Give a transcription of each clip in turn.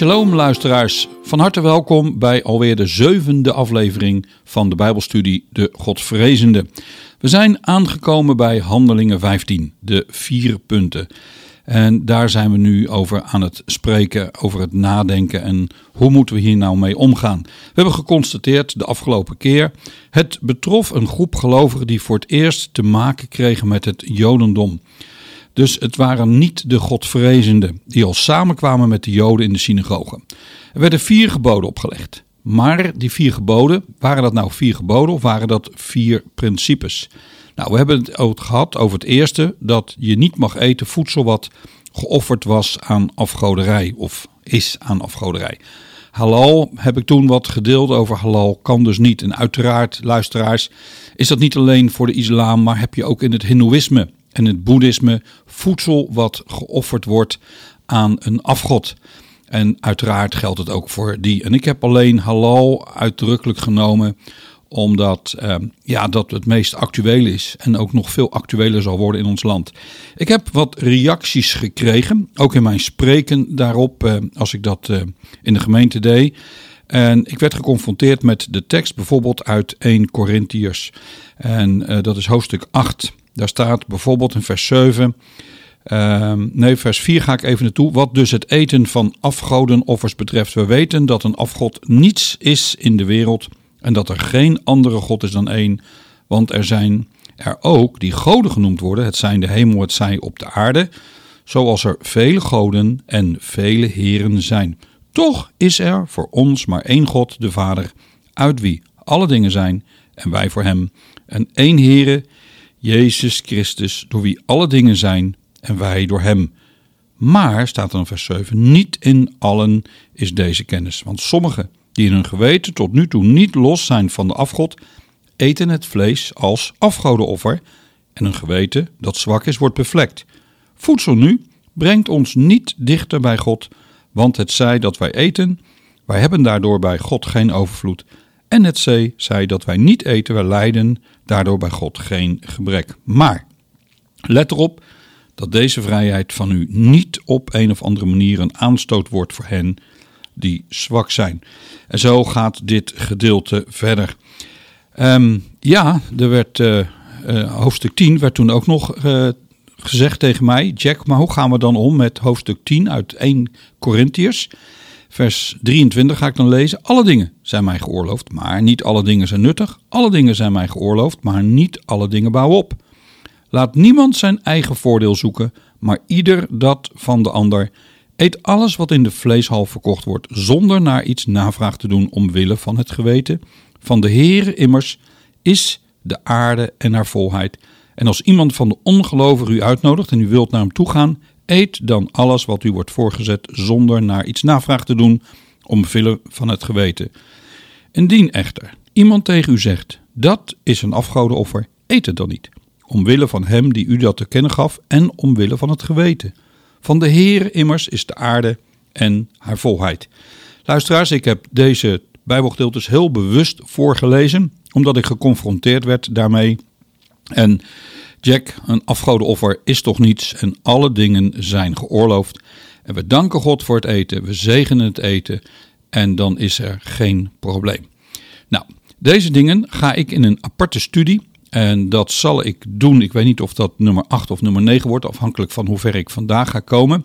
Shalom luisteraars, van harte welkom bij alweer de zevende aflevering van de Bijbelstudie De Godvrezende. We zijn aangekomen bij Handelingen 15, de vier punten. En daar zijn we nu over aan het spreken, over het nadenken en hoe moeten we hier nou mee omgaan. We hebben geconstateerd de afgelopen keer, het betrof een groep gelovigen die voor het eerst te maken kregen met het Jodendom. Dus het waren niet de godvrezenden die al samenkwamen met de Joden in de synagoge. Er werden vier geboden opgelegd. Maar die vier geboden, waren dat nou vier geboden of waren dat vier principes? Nou, we hebben het ook gehad over het eerste, dat je niet mag eten voedsel wat geofferd was aan afgoderij of is aan afgoderij. Halal heb ik toen wat gedeeld over halal, kan dus niet. En uiteraard, luisteraars, is dat niet alleen voor de islam, maar heb je ook in het hindoeïsme en het boeddhisme voedsel wat geofferd wordt aan een afgod. En uiteraard geldt het ook voor die. En ik heb alleen halal uitdrukkelijk genomen omdat eh, ja, dat het meest actueel is en ook nog veel actueler zal worden in ons land. Ik heb wat reacties gekregen, ook in mijn spreken daarop, eh, als ik dat eh, in de gemeente deed. En ik werd geconfronteerd met de tekst bijvoorbeeld uit 1 Corinthiërs. En eh, dat is hoofdstuk 8. Daar staat bijvoorbeeld in vers 7. Uh, nee, vers 4 ga ik even naartoe. Wat dus het eten van afgodenoffers betreft. We weten dat een afgod niets is in de wereld. En dat er geen andere God is dan één. Want er zijn er ook die goden genoemd worden. Het zijn de hemel, het zij op de aarde. Zoals er vele goden en vele heren zijn. Toch is er voor ons maar één God, de Vader, uit wie alle dingen zijn en wij voor Hem. En één Heere, Jezus Christus, door wie alle dingen zijn en wij door Hem. Maar, staat in vers 7, niet in allen is deze kennis. Want sommigen die in hun geweten tot nu toe niet los zijn van de afgod, eten het vlees als afgodenoffer en een geweten dat zwak is wordt bevlekt. Voedsel nu brengt ons niet dichter bij God, want het zij dat wij eten, wij hebben daardoor bij God geen overvloed. En het zij, zij dat wij niet eten, wij lijden daardoor bij God geen gebrek. Maar let erop dat deze vrijheid van u niet op een of andere manier een aanstoot wordt voor hen die zwak zijn. En zo gaat dit gedeelte verder. Ehm, ja, er werd uh, hoofdstuk 10 werd toen ook nog uh, gezegd tegen mij, Jack, maar hoe gaan we dan om met hoofdstuk 10 uit 1 Corinthiërs? Vers 23 ga ik dan lezen. Alle dingen zijn mij geoorloofd, maar niet alle dingen zijn nuttig. Alle dingen zijn mij geoorloofd, maar niet alle dingen bouwen op. Laat niemand zijn eigen voordeel zoeken, maar ieder dat van de ander. Eet alles wat in de vleeshal verkocht wordt, zonder naar iets navraag te doen omwille van het geweten. Van de Heere immers is de aarde en haar volheid. En als iemand van de ongelovigen u uitnodigt en u wilt naar hem toe gaan, eet dan alles wat u wordt voorgezet zonder naar iets navraag te doen omwille van het geweten. Indien echter iemand tegen u zegt, dat is een afgodenoffer, eet het dan niet omwille van hem die u dat te kennen gaf en omwille van het geweten. Van de Heer immers is de aarde en haar volheid. Luisteraars, ik heb deze Bijbelgedeeltes heel bewust voorgelezen, omdat ik geconfronteerd werd daarmee. En Jack, een afgodenoffer is toch niets en alle dingen zijn geoorloofd. En we danken God voor het eten, we zegenen het eten en dan is er geen probleem. Nou, deze dingen ga ik in een aparte studie en dat zal ik doen. Ik weet niet of dat nummer 8 of nummer 9 wordt, afhankelijk van hoe ver ik vandaag ga komen.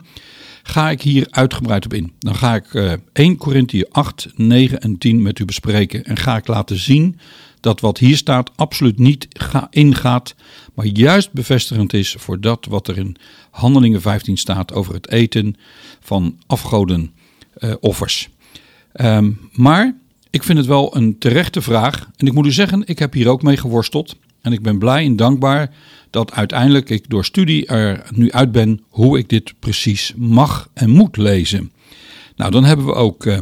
Ga ik hier uitgebreid op in. Dan ga ik uh, 1 Corinthië 8, 9 en 10 met u bespreken. En ga ik laten zien dat wat hier staat absoluut niet ga, ingaat, maar juist bevestigend is voor dat wat er in Handelingen 15 staat over het eten van afgoden uh, offers. Um, maar ik vind het wel een terechte vraag. En ik moet u zeggen, ik heb hier ook mee geworsteld. En ik ben blij en dankbaar dat uiteindelijk ik door studie er nu uit ben hoe ik dit precies mag en moet lezen. Nou, dan hebben we ook uh,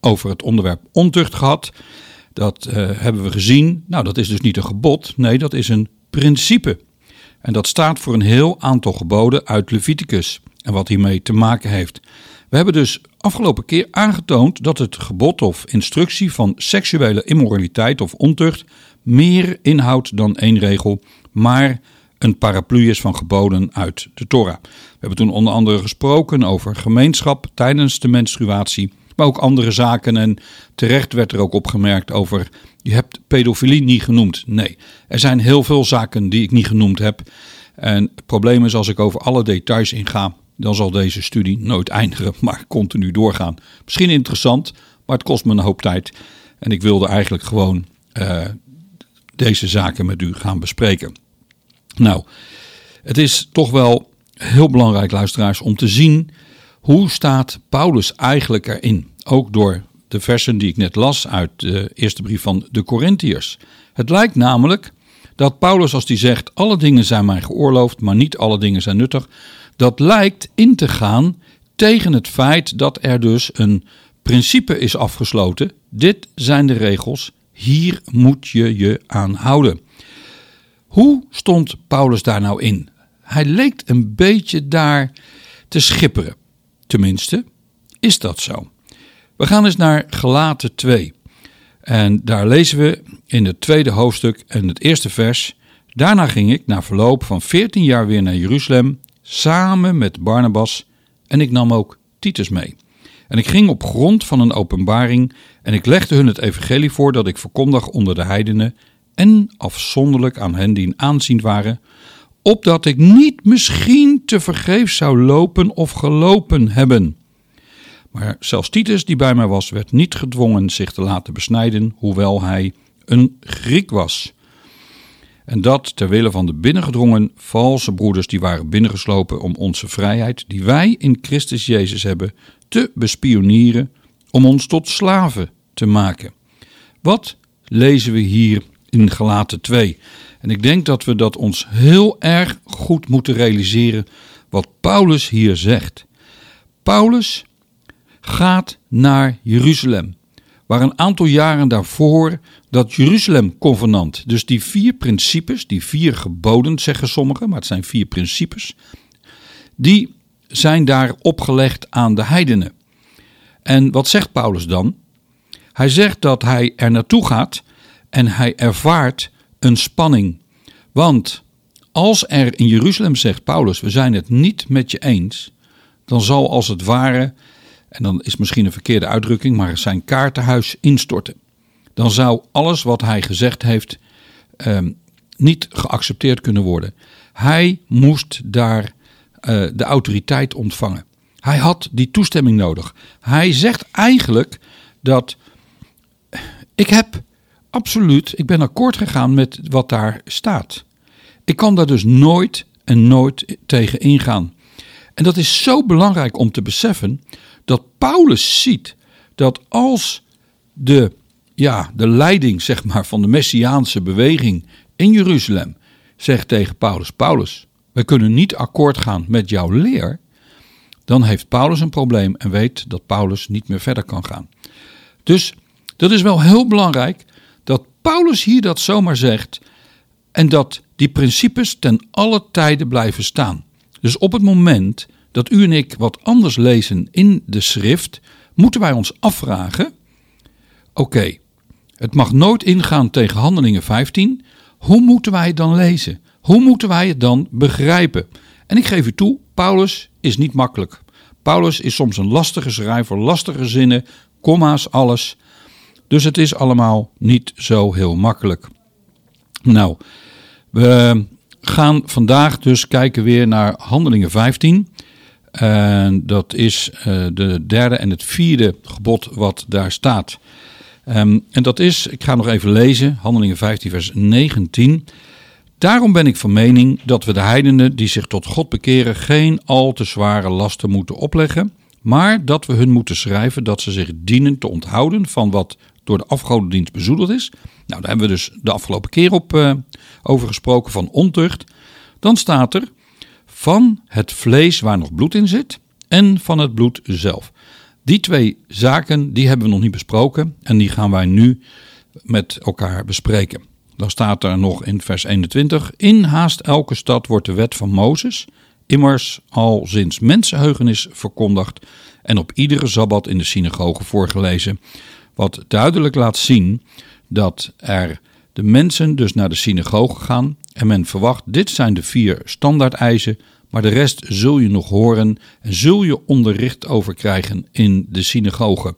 over het onderwerp ontucht gehad. Dat uh, hebben we gezien. Nou, dat is dus niet een gebod. Nee, dat is een principe. En dat staat voor een heel aantal geboden uit Leviticus. En wat hiermee te maken heeft. We hebben dus afgelopen keer aangetoond dat het gebod of instructie van seksuele immoraliteit of ontucht meer inhoudt dan één regel, maar een paraplu is van geboden uit de Torah. We hebben toen onder andere gesproken over gemeenschap tijdens de menstruatie, maar ook andere zaken. En terecht werd er ook opgemerkt over, je hebt pedofilie niet genoemd. Nee, er zijn heel veel zaken die ik niet genoemd heb. En het probleem is als ik over alle details inga, dan zal deze studie nooit eindigen, maar continu doorgaan. Misschien interessant, maar het kost me een hoop tijd. En ik wilde eigenlijk gewoon uh, deze zaken met u gaan bespreken. Nou, het is toch wel heel belangrijk, luisteraars, om te zien hoe staat Paulus eigenlijk erin. Ook door de versen die ik net las uit de eerste brief van de Corinthiërs. Het lijkt namelijk dat Paulus, als hij zegt: Alle dingen zijn mij geoorloofd, maar niet alle dingen zijn nuttig. Dat lijkt in te gaan tegen het feit dat er dus een principe is afgesloten. Dit zijn de regels hier moet je je aan houden. Hoe stond Paulus daar nou in? Hij leek een beetje daar te schipperen. Tenminste, is dat zo. We gaan eens naar Gelaten 2. En daar lezen we in het tweede hoofdstuk en het eerste vers. Daarna ging ik na verloop van 14 jaar weer naar Jeruzalem samen met Barnabas en ik nam ook Titus mee. En ik ging op grond van een openbaring en ik legde hun het evangelie voor dat ik verkondig onder de heidenen en afzonderlijk aan hen die in aanzien waren, opdat ik niet misschien te vergeefs zou lopen of gelopen hebben. Maar zelfs Titus, die bij mij was, werd niet gedwongen zich te laten besnijden, hoewel hij een Griek was. En dat ter wille van de binnengedrongen valse broeders die waren binnengeslopen om onze vrijheid, die wij in Christus Jezus hebben, te bespionieren, om ons tot slaven te maken. Wat lezen we hier in Galaten 2. En ik denk dat we dat ons heel erg goed moeten realiseren wat Paulus hier zegt. Paulus gaat naar Jeruzalem, waar een aantal jaren daarvoor dat Jeruzalem-convenant, dus die vier principes, die vier geboden zeggen sommigen, maar het zijn vier principes, die zijn daar opgelegd aan de heidenen. En wat zegt Paulus dan? Hij zegt dat hij er naartoe gaat en hij ervaart een spanning. Want als er in Jeruzalem zegt Paulus, we zijn het niet met je eens, dan zal als het ware, en dan is misschien een verkeerde uitdrukking, maar zijn kaartenhuis instorten. Dan zou alles wat hij gezegd heeft ehm, niet geaccepteerd kunnen worden. Hij moest daar uh, de autoriteit ontvangen. Hij had die toestemming nodig. Hij zegt eigenlijk dat ik heb absoluut, ik ben akkoord gegaan met wat daar staat. Ik kan daar dus nooit en nooit tegen ingaan. En dat is zo belangrijk om te beseffen dat Paulus ziet dat als de, ja, de leiding zeg maar, van de Messiaanse beweging in Jeruzalem zegt tegen Paulus: Paulus, wij kunnen niet akkoord gaan met jouw leer, dan heeft Paulus een probleem en weet dat Paulus niet meer verder kan gaan. Dus dat is wel heel belangrijk dat Paulus hier dat zomaar zegt en dat die principes ten alle tijden blijven staan. Dus op het moment dat u en ik wat anders lezen in de schrift, moeten wij ons afvragen: oké, het mag nooit ingaan tegen Handelingen 15. Hoe moeten wij het dan lezen? Hoe moeten wij het dan begrijpen? En ik geef u toe, Paulus is niet makkelijk. Paulus is soms een lastige schrijver, lastige zinnen, komma's, alles. Dus het is allemaal niet zo heel makkelijk. Nou, we gaan vandaag dus kijken weer naar Handelingen 15. En dat is uh, de derde en het vierde gebod wat daar staat. Um, en dat is, ik ga nog even lezen, Handelingen 15, vers 19. Daarom ben ik van mening dat we de heidenen die zich tot God bekeren geen al te zware lasten moeten opleggen, maar dat we hun moeten schrijven dat ze zich dienen te onthouden van wat door de afgodendienst bezoedeld is. Nou, daar hebben we dus de afgelopen keer op uh, over gesproken van ontucht. Dan staat er van het vlees waar nog bloed in zit en van het bloed zelf. Die twee zaken die hebben we nog niet besproken en die gaan wij nu met elkaar bespreken. Dan staat er nog in vers 21: In haast elke stad wordt de wet van Mozes immers al sinds mensenheugenis verkondigd en op iedere sabbat in de synagoge voorgelezen, wat duidelijk laat zien dat er de mensen dus naar de synagoge gaan en men verwacht dit zijn de vier standaardeisen, maar de rest zul je nog horen en zul je onderricht over krijgen in de synagoge.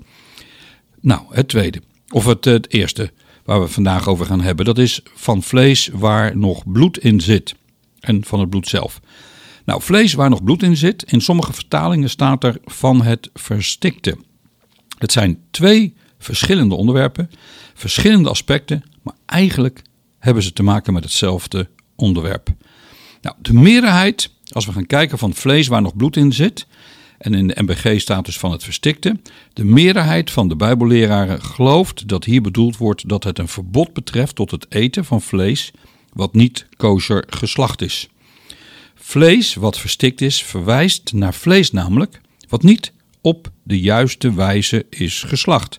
Nou, het tweede, of het, het eerste waar we vandaag over gaan hebben, dat is van vlees waar nog bloed in zit en van het bloed zelf. Nou, vlees waar nog bloed in zit, in sommige vertalingen staat er van het verstikte. Het zijn twee verschillende onderwerpen, verschillende aspecten, maar eigenlijk hebben ze te maken met hetzelfde onderwerp. Nou, de meerderheid, als we gaan kijken van vlees waar nog bloed in zit, en in de MBG staat dus van het verstikte, de meerderheid van de Bijbelleraren gelooft dat hier bedoeld wordt dat het een verbod betreft tot het eten van vlees wat niet kosher geslacht is. Vlees wat verstikt is, verwijst naar vlees namelijk, wat niet op de juiste wijze is geslacht.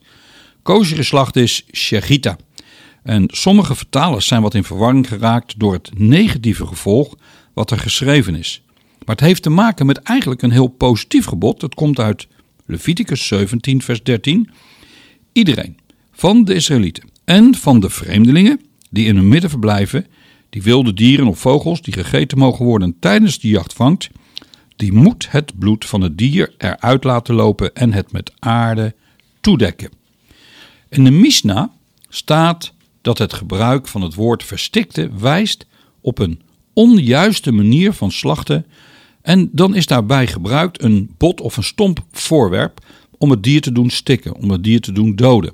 Kosher geslacht is shechita. En sommige vertalers zijn wat in verwarring geraakt door het negatieve gevolg wat er geschreven is. Maar het heeft te maken met eigenlijk een heel positief gebod. Het komt uit Leviticus 17, vers 13. Iedereen van de Israëlieten en van de vreemdelingen die in hun midden verblijven, die wilde dieren of vogels die gegeten mogen worden tijdens de jacht vangt, die moet het bloed van het dier eruit laten lopen en het met aarde toedekken. In de Mishnah staat dat het gebruik van het woord verstikte wijst op een onjuiste manier van slachten en dan is daarbij gebruikt een bot of een stomp voorwerp om het dier te doen stikken, om het dier te doen doden.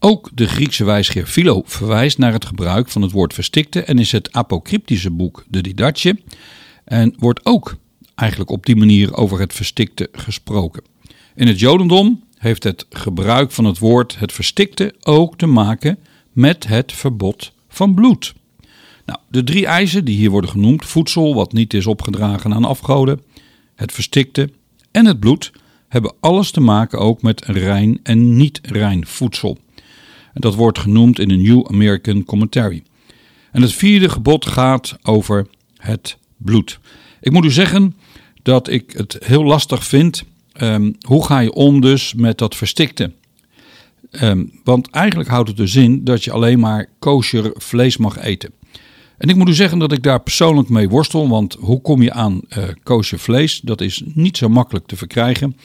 Ook de Griekse wijsgeer Philo verwijst naar het gebruik van het woord verstikte en is het apocryptische boek De Didache en wordt ook eigenlijk op die manier over het verstikte gesproken. In het Jodendom heeft het gebruik van het woord het verstikte ook te maken met het verbod van bloed. Nou, de drie eisen die hier worden genoemd, voedsel wat niet is opgedragen aan afgoden, het verstikte en het bloed, hebben alles te maken ook met rein en niet rein voedsel. Dat wordt genoemd in de New American Commentary. En het vierde gebod gaat over het bloed. Ik moet u zeggen dat ik het heel lastig vind. Ehm, hoe ga je om dus met dat verstikte? Um, want eigenlijk houdt het dus in dat je alleen maar kosher vlees mag eten. En ik moet u zeggen dat ik daar persoonlijk mee worstel, want hoe kom je aan uh, kosher vlees? Dat is niet zo makkelijk te verkrijgen.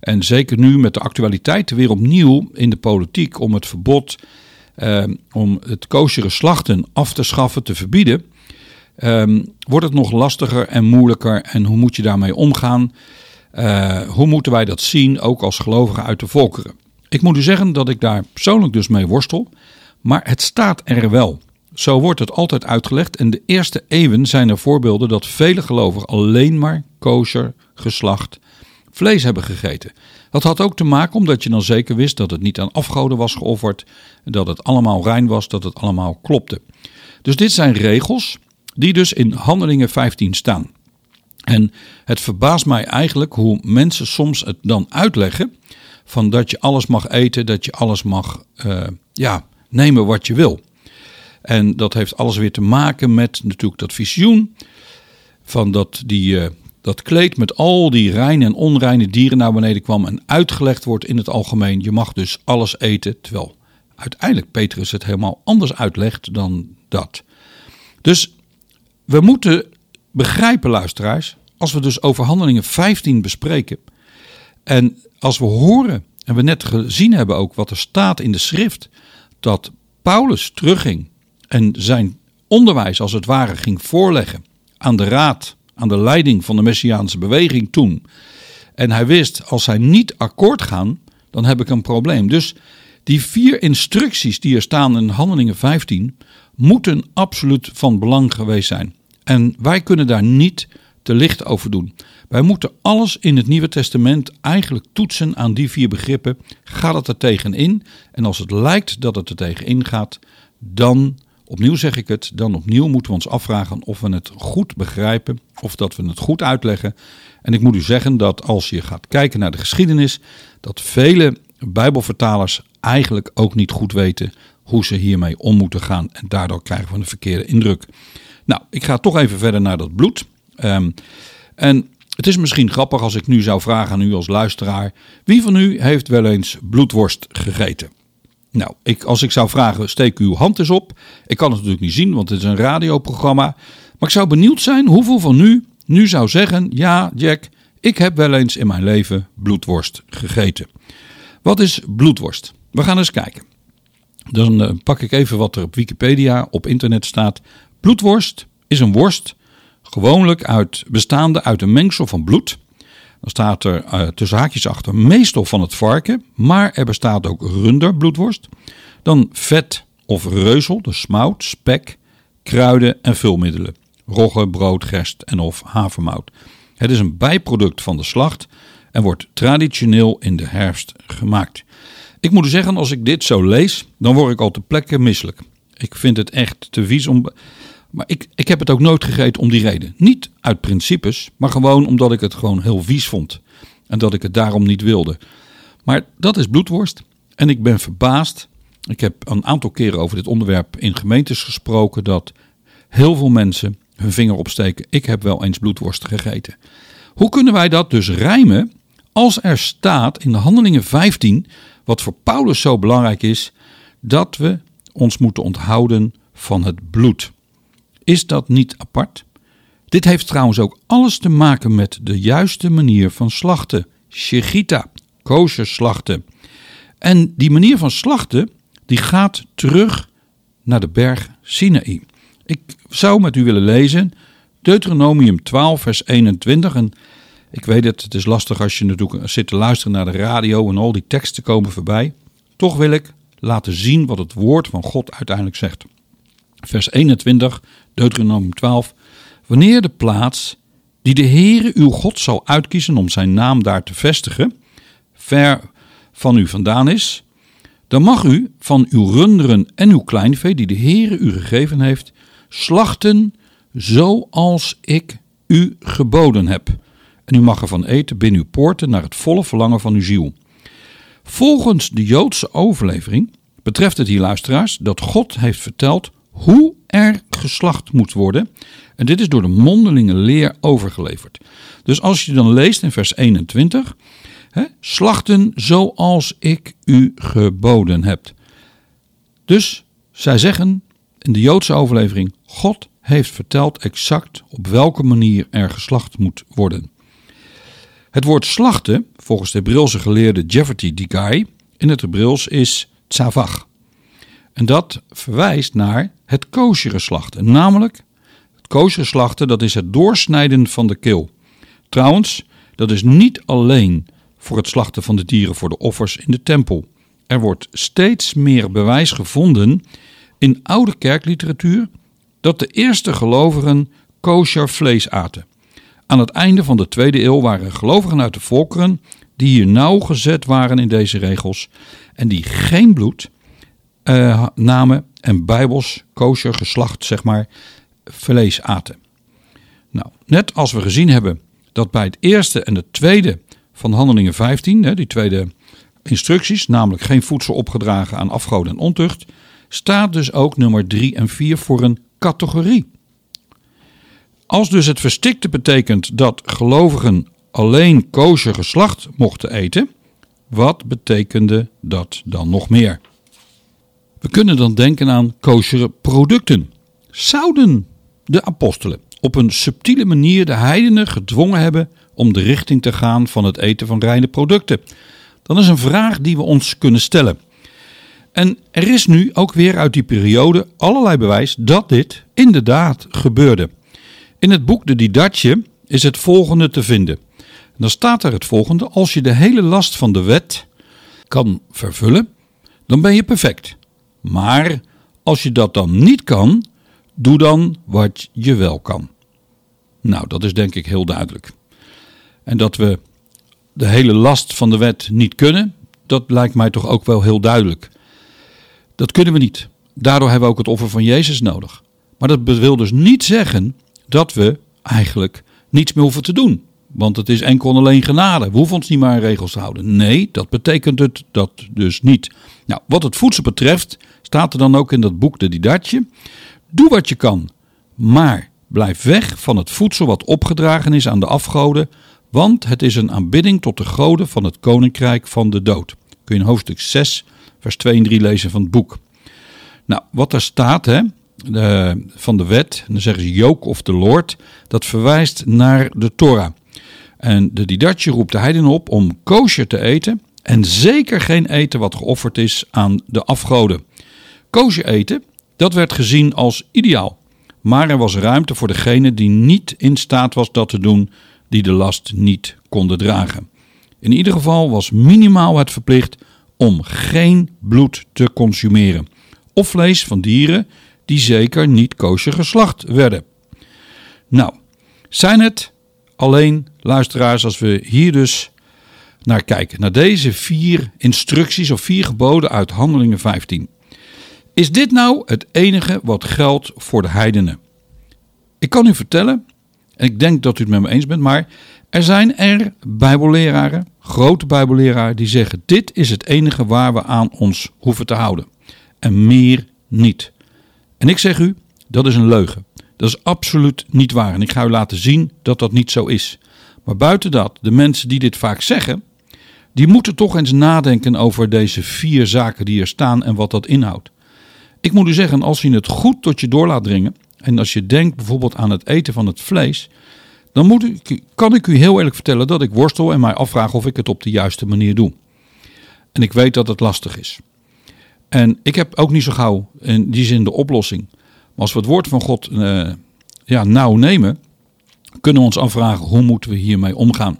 En zeker nu met de actualiteiten weer opnieuw in de politiek om het verbod uh, om het koosjere slachten af te schaffen, te verbieden, uh, wordt het nog lastiger en moeilijker. En hoe moet je daarmee omgaan? Uh, hoe moeten wij dat zien, ook als gelovigen uit de volkeren? Ik moet u zeggen dat ik daar persoonlijk dus mee worstel, maar het staat er wel. Zo wordt het altijd uitgelegd en de eerste eeuwen zijn er voorbeelden dat vele gelovigen alleen maar kosher geslacht vlees hebben gegeten. Dat had ook te maken omdat je dan zeker wist dat het niet aan afgoden was geofferd, dat het allemaal rein was, dat het allemaal klopte. Dus dit zijn regels die dus in Handelingen 15 staan. En het verbaast mij eigenlijk hoe mensen soms het dan uitleggen van dat je alles mag eten, dat je alles mag uh, ja, nemen wat je wil. En dat heeft alles weer te maken met natuurlijk dat visioen van dat die, uh, dat kleed met al die reine en onreine dieren naar beneden kwam en uitgelegd wordt in het algemeen. Je mag dus alles eten, terwijl uiteindelijk Petrus het helemaal anders uitlegt dan dat. Dus we moeten begrijpen, luisteraars, als we dus over handelingen 15 bespreken en als we horen en we net gezien hebben ook wat er staat in de schrift, dat Paulus terugging en zijn onderwijs als het ware ging voorleggen aan de raad aan de leiding van de Messiaanse beweging toen. En hij wist, als zij niet akkoord gaan, dan heb ik een probleem. Dus die vier instructies die er staan in Handelingen 15 moeten absoluut van belang geweest zijn. En wij kunnen daar niet te licht over doen. Wij moeten alles in het Nieuwe Testament eigenlijk toetsen aan die vier begrippen. Gaat het er tegenin? En als het lijkt dat het er tegenin gaat, dan Opnieuw zeg ik het, dan opnieuw moeten we ons afvragen of we het goed begrijpen of dat we het goed uitleggen. En ik moet u zeggen dat als je gaat kijken naar de geschiedenis, dat vele Bijbelvertalers eigenlijk ook niet goed weten hoe ze hiermee om moeten gaan. En daardoor krijgen we een verkeerde indruk. Nou, ik ga toch even verder naar dat bloed. Um, en het is misschien grappig als ik nu zou vragen aan u als luisteraar: wie van u heeft wel eens bloedworst gegeten? Nou, ik, als ik zou vragen, steek uw hand eens op. Ik kan het natuurlijk niet zien, want het is een radioprogramma. Maar ik zou benieuwd zijn hoeveel van u nu zou zeggen: Ja, Jack, ik heb wel eens in mijn leven bloedworst gegeten. Wat is bloedworst? We gaan eens kijken. Dan uh, pak ik even wat er op Wikipedia op internet staat. Bloedworst is een worst, gewoonlijk uit, bestaande uit een mengsel van bloed, dan staat er uh, tussen haakjes achter meestal van het varken, maar er bestaat ook runderbloedworst. Dan vet of reuzel, dus smout, spek, kruiden en vulmiddelen. Rogge, brood, gerst en of havermout. Het is een bijproduct van de slacht en wordt traditioneel in de herfst gemaakt. Ik moet zeggen, als ik dit zo lees, dan word ik al te plekke misselijk. Ik vind het echt te vies om maar ik, ik heb het ook nooit gegeten om die reden. Niet uit principes, maar gewoon omdat ik het gewoon heel vies vond. En dat ik het daarom niet wilde. Maar dat is bloedworst. En ik ben verbaasd. Ik heb een aantal keren over dit onderwerp in gemeentes gesproken. Dat heel veel mensen hun vinger opsteken. Ik heb wel eens bloedworst gegeten. Hoe kunnen wij dat dus rijmen als er staat in de Handelingen 15, wat voor Paulus zo belangrijk is, dat we ons moeten onthouden van het bloed. Is dat niet apart? Dit heeft trouwens ook alles te maken met de juiste manier van slachten. Shechita, kosher slachten. En die manier van slachten, die gaat terug naar de berg Sinaï. Ik zou met u willen lezen Deuteronomium 12 vers 21 en ik weet het, het is lastig als je natuurlijk zit te luisteren naar de radio en al die teksten komen voorbij. Toch wil ik laten zien wat het woord van God uiteindelijk zegt. Vers 21, Deuteronomium 12. Wanneer de plaats die de Heere uw God zal uitkiezen om zijn naam daar te vestigen, ver van u vandaan is, dan mag u van uw runderen en uw kleinvee, die de Heere u gegeven heeft, slachten zoals ik u geboden heb. En u mag ervan eten binnen uw poorten naar het volle verlangen van uw ziel. Volgens de Joodse overlevering betreft het hier luisteraars dat God heeft verteld hoe er geslacht moet worden. En dit is door de mondelinge leer overgeleverd. Dus als je dan leest in vers 21, hè, slachten zoals ik u geboden heb. Dus zij zeggen in de Joodse overlevering, God heeft verteld exact op welke manier er geslacht moet worden. Het woord slachten, volgens de Hebreeuwse geleerde Jefferty Digai, in het Hebreeuws is tzavach. En dat verwijst naar het koosjere slachten. Namelijk, het koosjere slachten, dat is het doorsnijden van de keel. Trouwens, dat is niet alleen voor het slachten van de dieren voor de offers in de tempel. Er wordt steeds meer bewijs gevonden in oude kerkliteratuur dat de eerste gelovigen kosher vlees aten. Aan het einde van de tweede eeuw waren gelovigen uit de volkeren die hier nauwgezet waren in deze regels en die geen bloed uh, namen en bijbels kosher geslacht, zeg maar, vlees aten. Nou, net als we gezien hebben dat bij het eerste en het tweede van Handelingen 15, hè, die tweede instructies, namelijk geen voedsel opgedragen aan afgoden en ontucht, staat dus ook nummer 3 en 4 voor een categorie. Als dus het verstikte betekent dat gelovigen alleen kosher geslacht mochten eten, wat betekende dat dan nog meer? We kunnen dan denken aan kosheren producten. Zouden de apostelen op een subtiele manier de heidenen gedwongen hebben om de richting te gaan van het eten van reine producten? Dat is een vraag die we ons kunnen stellen. En er is nu ook weer uit die periode allerlei bewijs dat dit inderdaad gebeurde. In het boek De Didatje is het volgende te vinden. dan staat er het volgende: Als je de hele last van de wet kan vervullen, dan ben je perfect. Maar als je dat dan niet kan, doe dan wat je wel kan. Nou, dat is denk ik heel duidelijk. En dat we de hele last van de wet niet kunnen, dat lijkt mij toch ook wel heel duidelijk. Dat kunnen we niet. Daardoor hebben we ook het offer van Jezus nodig. Maar dat wil dus niet zeggen dat we eigenlijk niets meer hoeven te doen. Want het is enkel en alleen genade. We hoeven ons niet maar aan regels te houden. Nee, dat betekent het dat dus niet. Nou, wat het voedsel betreft, staat er dan ook in dat boek de Didatje. Doe wat je kan, maar blijf weg van het voedsel wat opgedragen is aan de afgoden, want het is een aanbidding tot de goden van het koninkrijk van de dood. Kun je in hoofdstuk 6, vers 2 en 3 lezen van het boek. Nou, wat er staat hè, van de wet, dan zeggen ze yoke of the Lord, dat verwijst naar de Torah. En de Didatje roept de heidenen op om kosher te eten en zeker geen eten wat geofferd is aan de afgoden. Kosher eten, dat werd gezien als ideaal. Maar er was ruimte voor degene die niet in staat was dat te doen, die de last niet konden dragen. In ieder geval was minimaal het verplicht om geen bloed te consumeren. Of vlees van dieren die zeker niet kosher geslacht werden. Nou, zijn het alleen luisteraars als we hier dus naar kijken, naar deze vier instructies of vier geboden uit Handelingen 15. Is dit nou het enige wat geldt voor de heidenen? Ik kan u vertellen, en ik denk dat u het met me eens bent, maar er zijn er bijbelleraren, grote bijbelleraren, die zeggen: dit is het enige waar we aan ons hoeven te houden. En meer niet. En ik zeg u, dat is een leugen. Dat is absoluut niet waar. En ik ga u laten zien dat dat niet zo is. Maar buiten dat, de mensen die dit vaak zeggen, die moeten toch eens nadenken over deze vier zaken die er staan en wat dat inhoudt. Ik moet u zeggen, als je het goed tot je door laat dringen, en als je denkt bijvoorbeeld aan het eten van het vlees, dan moet kan ik u heel eerlijk vertellen dat ik worstel en mij afvraag of ik het op de juiste manier doe. En ik weet dat het lastig is. En ik heb ook niet zo gauw in die zin de oplossing. Maar als we het woord van God uh, ja, nauw nemen, kunnen we ons afvragen hoe moeten we hiermee omgaan.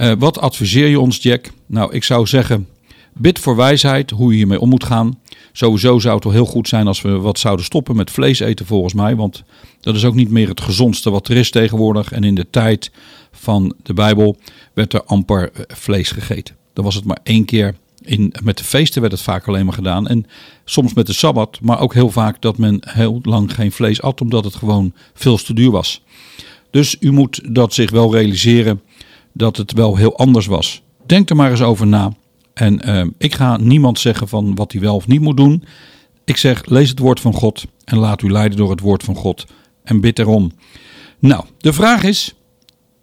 Uh, wat adviseer je ons, Jack? Nou, ik zou zeggen, bid voor wijsheid hoe je hiermee om moet gaan. Sowieso zou het wel heel goed zijn als we wat zouden stoppen met vlees eten volgens mij. Want dat is ook niet meer het gezondste wat er is tegenwoordig. En in de tijd van de Bijbel werd er amper eh, vlees gegeten. Dan was het maar één keer In, met de feesten werd het vaak alleen maar gedaan. En soms met de sabbat, maar ook heel vaak dat men heel lang geen vlees at, omdat het gewoon veel te duur was. Dus u moet dat zich wel realiseren dat het wel heel anders was. Denk er maar eens over na. En uh, ik ga niemand zeggen van wat hij wel of niet moet doen. Ik zeg, lees het woord van God en laat u leiden door het woord van God. En bid erom. Nou, de vraag is,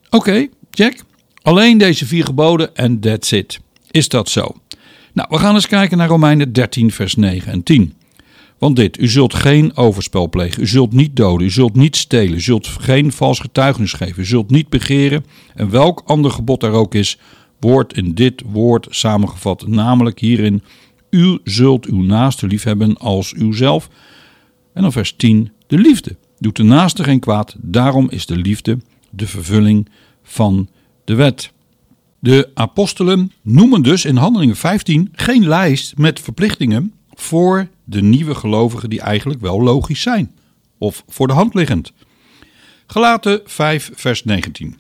oké, Jack, alleen deze vier geboden en that's it. Is dat zo? Nou, we gaan eens kijken naar Romeinen 13, vers 9 en 10. Want dit, u zult geen overspel plegen, u zult niet doden, u zult niet stelen, u zult geen vals getuigenis geven, u zult niet begeren. En welk ander gebod er ook is, wordt in dit woord samengevat, namelijk hierin, u zult uw naaste liefhebben als uzelf. En dan vers 10, de liefde. Doet de naaste geen kwaad, daarom is de liefde de vervulling van de wet. De apostelen noemen dus in Handelingen 15 geen lijst met verplichtingen voor de nieuwe gelovigen die eigenlijk wel logisch zijn of voor de hand liggend. Gelaten 5 vers 19.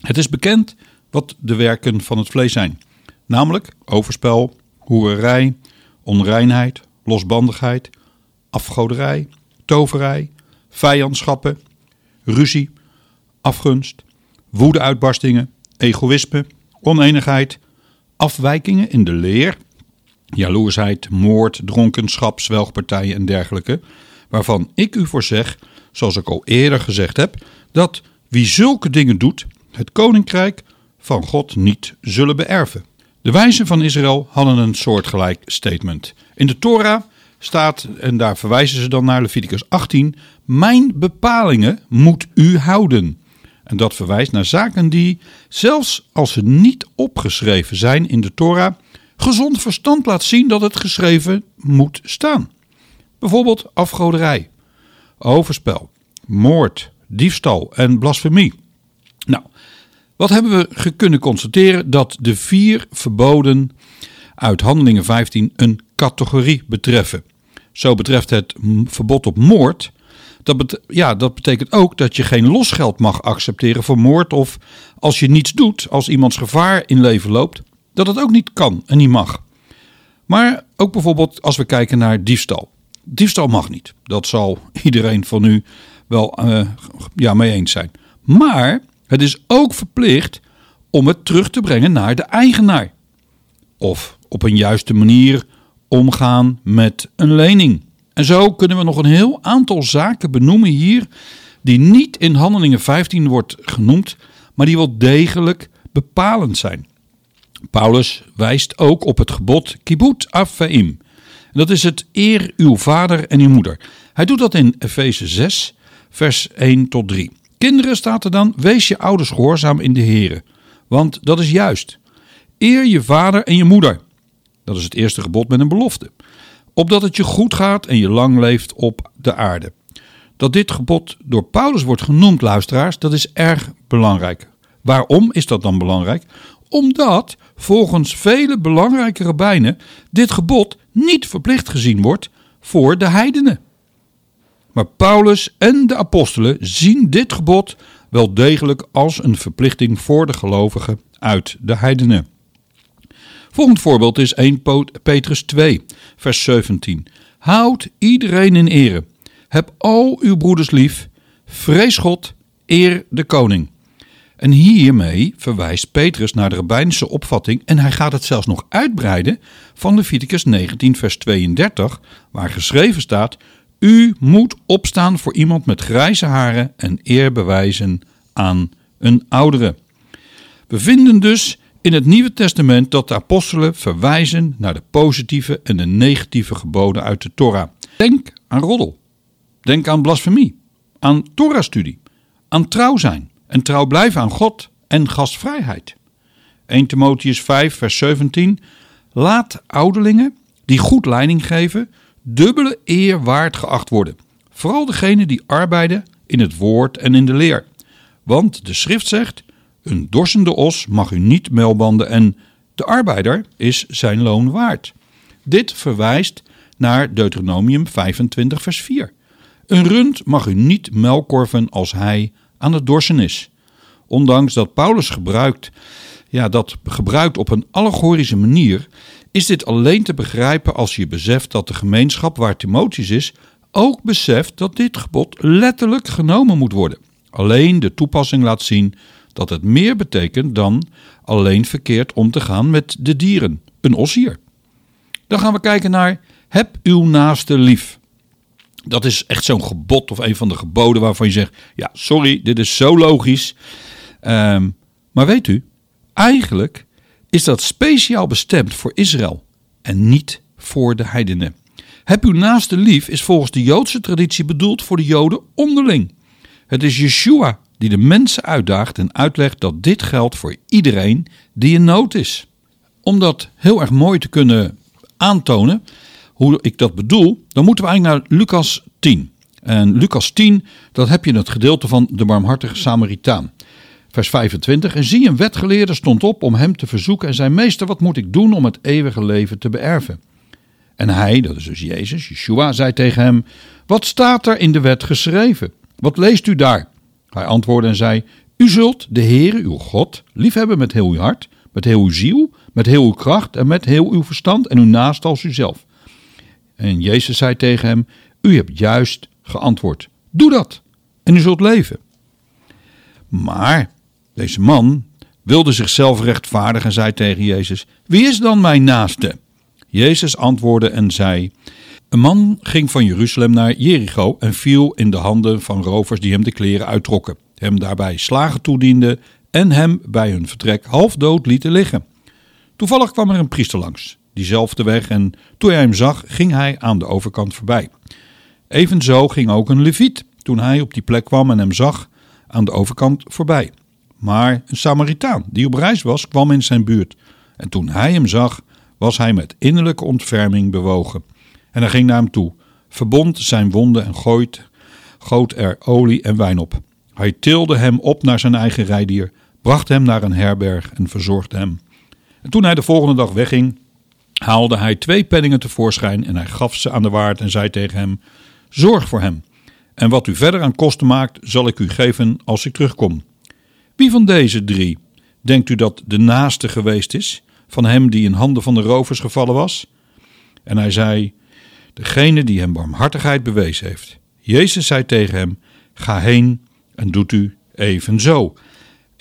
Het is bekend wat de werken van het vlees zijn, namelijk overspel, hoererij, onreinheid, losbandigheid, afgoderij, toverij, vijandschappen, ruzie, afgunst, woedeuitbarstingen, egoïsme, oneenigheid, afwijkingen in de leer, jaloersheid, moord, dronkenschap, zwelgpartijen en dergelijke, waarvan ik u voor zeg, zoals ik al eerder gezegd heb, dat wie zulke dingen doet, het koninkrijk van God niet zullen beërven. De wijzen van Israël hadden een soortgelijk statement. In de Torah staat, en daar verwijzen ze dan naar Leviticus 18, mijn bepalingen moet u houden. En dat verwijst naar zaken die, zelfs als ze niet opgeschreven zijn in de Torah, gezond verstand laat zien dat het geschreven moet staan. Bijvoorbeeld afgoderij, overspel, moord, diefstal en blasfemie. Nou, wat hebben we kunnen constateren? Dat de vier verboden uit Handelingen 15 een categorie betreffen. Zo betreft het verbod op moord. Dat, ja, dat betekent ook dat je geen losgeld mag accepteren voor moord. Of als je niets doet, als iemands gevaar in leven loopt, dat het ook niet kan en niet mag. Maar ook bijvoorbeeld als we kijken naar diefstal. Diefstal mag niet. Dat zal iedereen van u wel uh, ja, mee eens zijn. Maar het is ook verplicht om het terug te brengen naar de eigenaar. Of op een juiste manier omgaan met een lening. En zo kunnen we nog een heel aantal zaken benoemen hier die niet in Handelingen 15 wordt genoemd, maar die wel degelijk bepalend zijn. Paulus wijst ook op het gebod kibbut affaim. Dat is het eer uw vader en uw moeder. Hij doet dat in Efeze 6, vers 1 tot 3. Kinderen staat er dan, wees je ouders gehoorzaam in de Here, want dat is juist. Eer je vader en je moeder. Dat is het eerste gebod met een belofte. Opdat het je goed gaat en je lang leeft op de aarde. Dat dit gebod door Paulus wordt genoemd, luisteraars, dat is erg belangrijk. Waarom is dat dan belangrijk? Omdat volgens vele belangrijke rabbijnen dit gebod niet verplicht gezien wordt voor de heidenen. Maar Paulus en de apostelen zien dit gebod wel degelijk als een verplichting voor de gelovigen uit de heidenen. Volgend voorbeeld is 1 Petrus 2, vers 17. Houd iedereen in ere. Heb al uw broeders lief. Vrees God, eer de koning. En hiermee verwijst Petrus naar de rabbijnse opvatting en hij gaat het zelfs nog uitbreiden van Leviticus 19 vers 32, waar geschreven staat: U moet opstaan voor iemand met grijze haren en eer bewijzen aan een oudere. We vinden dus in het Nieuwe Testament dat de apostelen verwijzen naar de positieve en de negatieve geboden uit de Torah. Denk aan roddel. Denk aan blasfemie. Aan Torah-studie. Aan trouw zijn en trouw blijven aan God en gastvrijheid. 1 Timotheus 5, vers 17. Laat ouderlingen die goed leiding geven, dubbele eer waard geacht worden. Vooral degenen die arbeiden in het woord en in de leer. Want de schrift zegt: Een dorsende os mag u niet melbanden en de arbeider is zijn loon waard. Dit verwijst naar Deuteronomium 25, vers 4. Een rund mag u niet melkorven als hij aan het dorsen is. Ondanks dat Paulus gebruikt ja, dat gebruikt op een allegorische manier, is dit alleen te begrijpen als je beseft dat de gemeenschap waar Timotheus is ook beseft dat dit gebod letterlijk genomen moet worden. Alleen de toepassing laat zien dat het meer betekent dan alleen verkeerd om te gaan met de dieren, een ossier. Dan gaan we kijken naar heb uw naaste lief. Dat is echt zo'n gebod of een van de geboden waarvan je zegt: ja, sorry, dit is zo logisch. Ehm, maar weet u, eigenlijk is dat speciaal bestemd voor Israël en niet voor de heidenen. Heb uw naaste lief is volgens de Joodse traditie bedoeld voor de Joden onderling. Het is Yeshua die de mensen uitdaagt en uitlegt dat dit geldt voor iedereen die in nood is. Om dat heel erg mooi te kunnen aantonen, hoe ik dat bedoel, dan moeten we eigenlijk naar Lucas 10. En Lucas 10, dat heb je in het gedeelte van de barmhartige Samaritaan. Vers 25. En zie, een wetgeleerde stond op om hem te verzoeken en zei: Meester, wat moet ik doen om het eeuwige leven te beërven? En hij, dat is dus Jezus, Yeshua, zei tegen hem: Wat staat er in de wet geschreven? Wat leest u daar? Hij antwoordde en zei: U zult de Heere, uw God, liefhebben met heel uw hart, met heel uw ziel, met heel uw kracht en met heel uw verstand en uw naast als uzelf. En Jezus zei tegen hem: U hebt juist geantwoord. Doe dat en u zult leven. Maar deze man wilde zichzelf rechtvaardigen en zei tegen Jezus: Wie is dan mijn naaste? Jezus antwoordde en zei: Een man ging van Jeruzalem naar Jericho en viel in de handen van rovers die hem de kleren uittrokken, hem daarbij slagen toedienden en hem bij hun vertrek half dood lieten liggen. Toevallig kwam er een priester langs, diezelfde weg, en toen hij hem zag, ging hij aan de overkant voorbij. Evenzo ging ook een leviet, toen hij op die plek kwam en hem zag, aan de overkant voorbij. Maar een Samaritaan die op reis was, kwam in zijn buurt. En toen hij hem zag, was hij met innerlijke ontferming bewogen. En hij ging naar hem toe, verbond zijn wonden en gooit, goot er olie en wijn op. Hij tilde hem op naar zijn eigen rijdier, bracht hem naar een herberg en verzorgde hem. En toen hij de volgende dag wegging, haalde hij twee penningen tevoorschijn en hij gaf ze aan de waard en zei tegen hem: Zorg voor hem. En wat u verder aan kosten maakt, zal ik u geven als ik terugkom. Wie van deze drie denkt u dat de naaste geweest is, van hem die in handen van de rovers gevallen was? En hij zei: Degene die hem barmhartigheid bewezen heeft. Jezus zei tegen hem: Ga heen en doet u evenzo.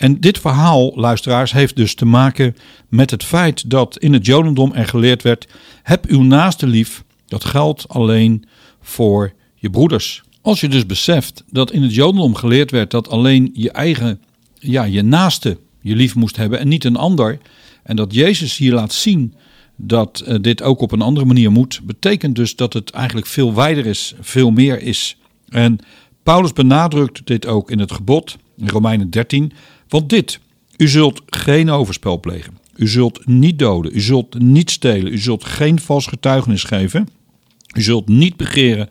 En dit verhaal, luisteraars, heeft dus te maken met het feit dat in het Jodendom er geleerd werd: heb uw naaste lief. Dat geldt alleen voor je broeders. Als je dus beseft dat in het Jodendom geleerd werd dat alleen je eigen, ja, je naaste je lief moest hebben en niet een ander, en dat Jezus hier laat zien dat uh, dit ook op een andere manier moet, betekent dus dat het eigenlijk veel wijder is, veel meer is. En Paulus benadrukt dit ook in het gebod, in Romeinen 13, want dit, u zult geen overspel plegen, u zult niet doden, u zult niet stelen, u zult geen vals getuigenis geven, u zult niet begeren.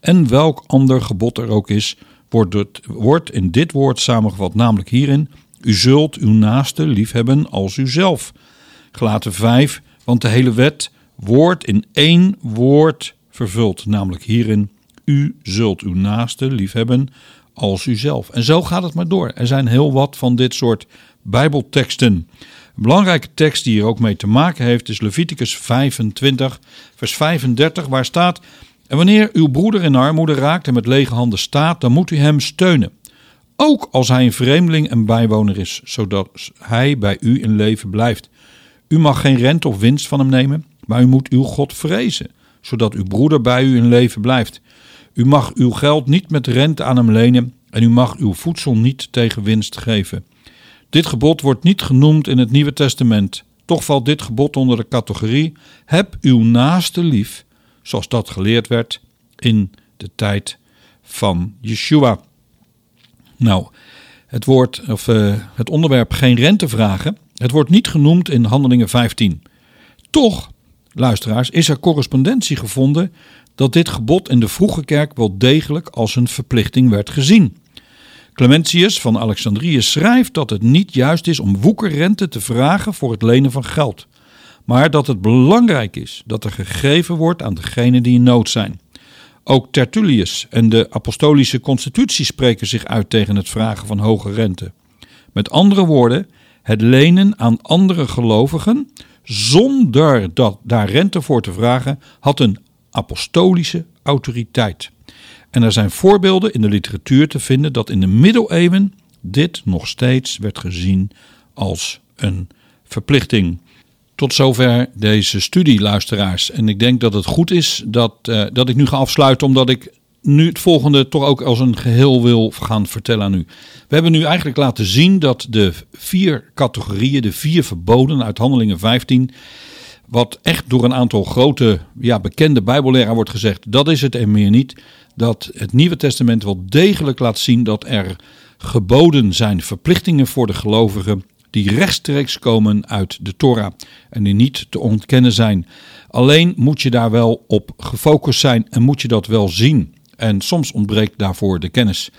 En welk ander gebod er ook is, wordt, wordt in dit woord samengevat, namelijk hierin: U zult uw naaste liefhebben als uzelf. Gelaten 5, want de hele wet wordt in één woord vervuld, namelijk hierin: U zult uw naaste liefhebben als uzelf. En zo gaat het maar door. Er zijn heel wat van dit soort Bijbelteksten. Een belangrijke tekst die hier ook mee te maken heeft is Leviticus 25, vers 35, waar staat: en wanneer uw broeder in armoede raakt en met lege handen staat, dan moet u hem steunen. Ook als hij een vreemdeling en bijwoner is, zodat hij bij u in leven blijft. U mag geen rente of winst van hem nemen, maar u moet uw God vrezen, zodat uw broeder bij u in leven blijft. U mag uw geld niet met rente aan hem lenen en u mag uw voedsel niet tegen winst geven. Dit gebod wordt niet genoemd in het Nieuwe Testament. Toch valt dit gebod onder de categorie: heb uw naaste lief zoals dat geleerd werd in de tijd van Yeshua. Nou, het, woord, of, uh, het onderwerp geen rentevragen, het wordt niet genoemd in Handelingen 15. Toch, luisteraars, is er correspondentie gevonden dat dit gebod in de vroege kerk wel degelijk als een verplichting werd gezien. Clementius van Alexandrië schrijft dat het niet juist is om woekerrente te vragen voor het lenen van geld maar dat het belangrijk is dat er gegeven wordt aan degenen die in nood zijn. Ook Tertullius en de apostolische constitutie spreken zich uit tegen het vragen van hoge rente. Met andere woorden, het lenen aan andere gelovigen zonder dat daar rente voor te vragen, had een apostolische autoriteit. En er zijn voorbeelden in de literatuur te vinden dat in de middeleeuwen dit nog steeds werd gezien als een verplichting. Tot zover deze studie, luisteraars. En ik denk dat het goed is dat, uh, dat ik nu ga afsluiten, omdat ik nu het volgende toch ook als een geheel wil gaan vertellen aan u. We hebben nu eigenlijk laten zien dat de vier categorieën, de vier verboden uit Handelingen 15, wat echt door een aantal grote, ja, bekende Bijbelleraar wordt gezegd, dat is het en meer niet. Dat het Nieuwe Testament wel degelijk laat zien dat er geboden zijn, verplichtingen voor de gelovigen, die rechtstreeks komen uit de Torah en die niet te ontkennen zijn. Alleen moet je daar wel op gefocust zijn en moet je dat wel zien. En soms ontbreekt daarvoor de kennis.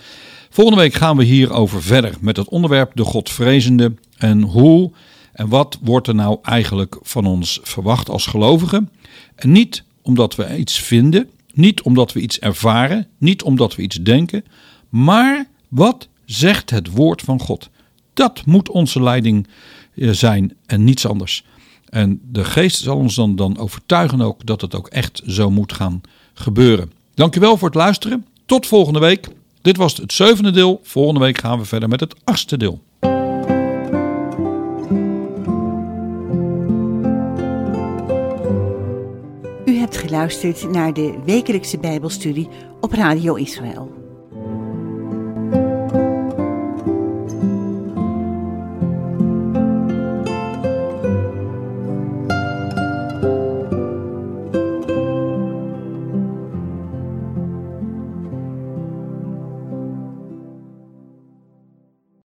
Volgende week gaan we hierover verder met het onderwerp de Godvrezende en hoe en wat wordt er nou eigenlijk van ons verwacht als gelovigen. En niet omdat we iets vinden, niet omdat we iets ervaren, niet omdat we iets denken, maar wat zegt het woord van God? Dat moet onze leiding eh, zijn en niets anders. En de geest zal ons dan, dan overtuigen ook dat het ook echt zo moet gaan gebeuren. Dankjewel voor het luisteren. Tot volgende week. Dit was het zevende deel. Volgende week gaan we verder met het achtste deel. Geluisterd naar de wekelijkse Bijbelstudie op Radio Israël.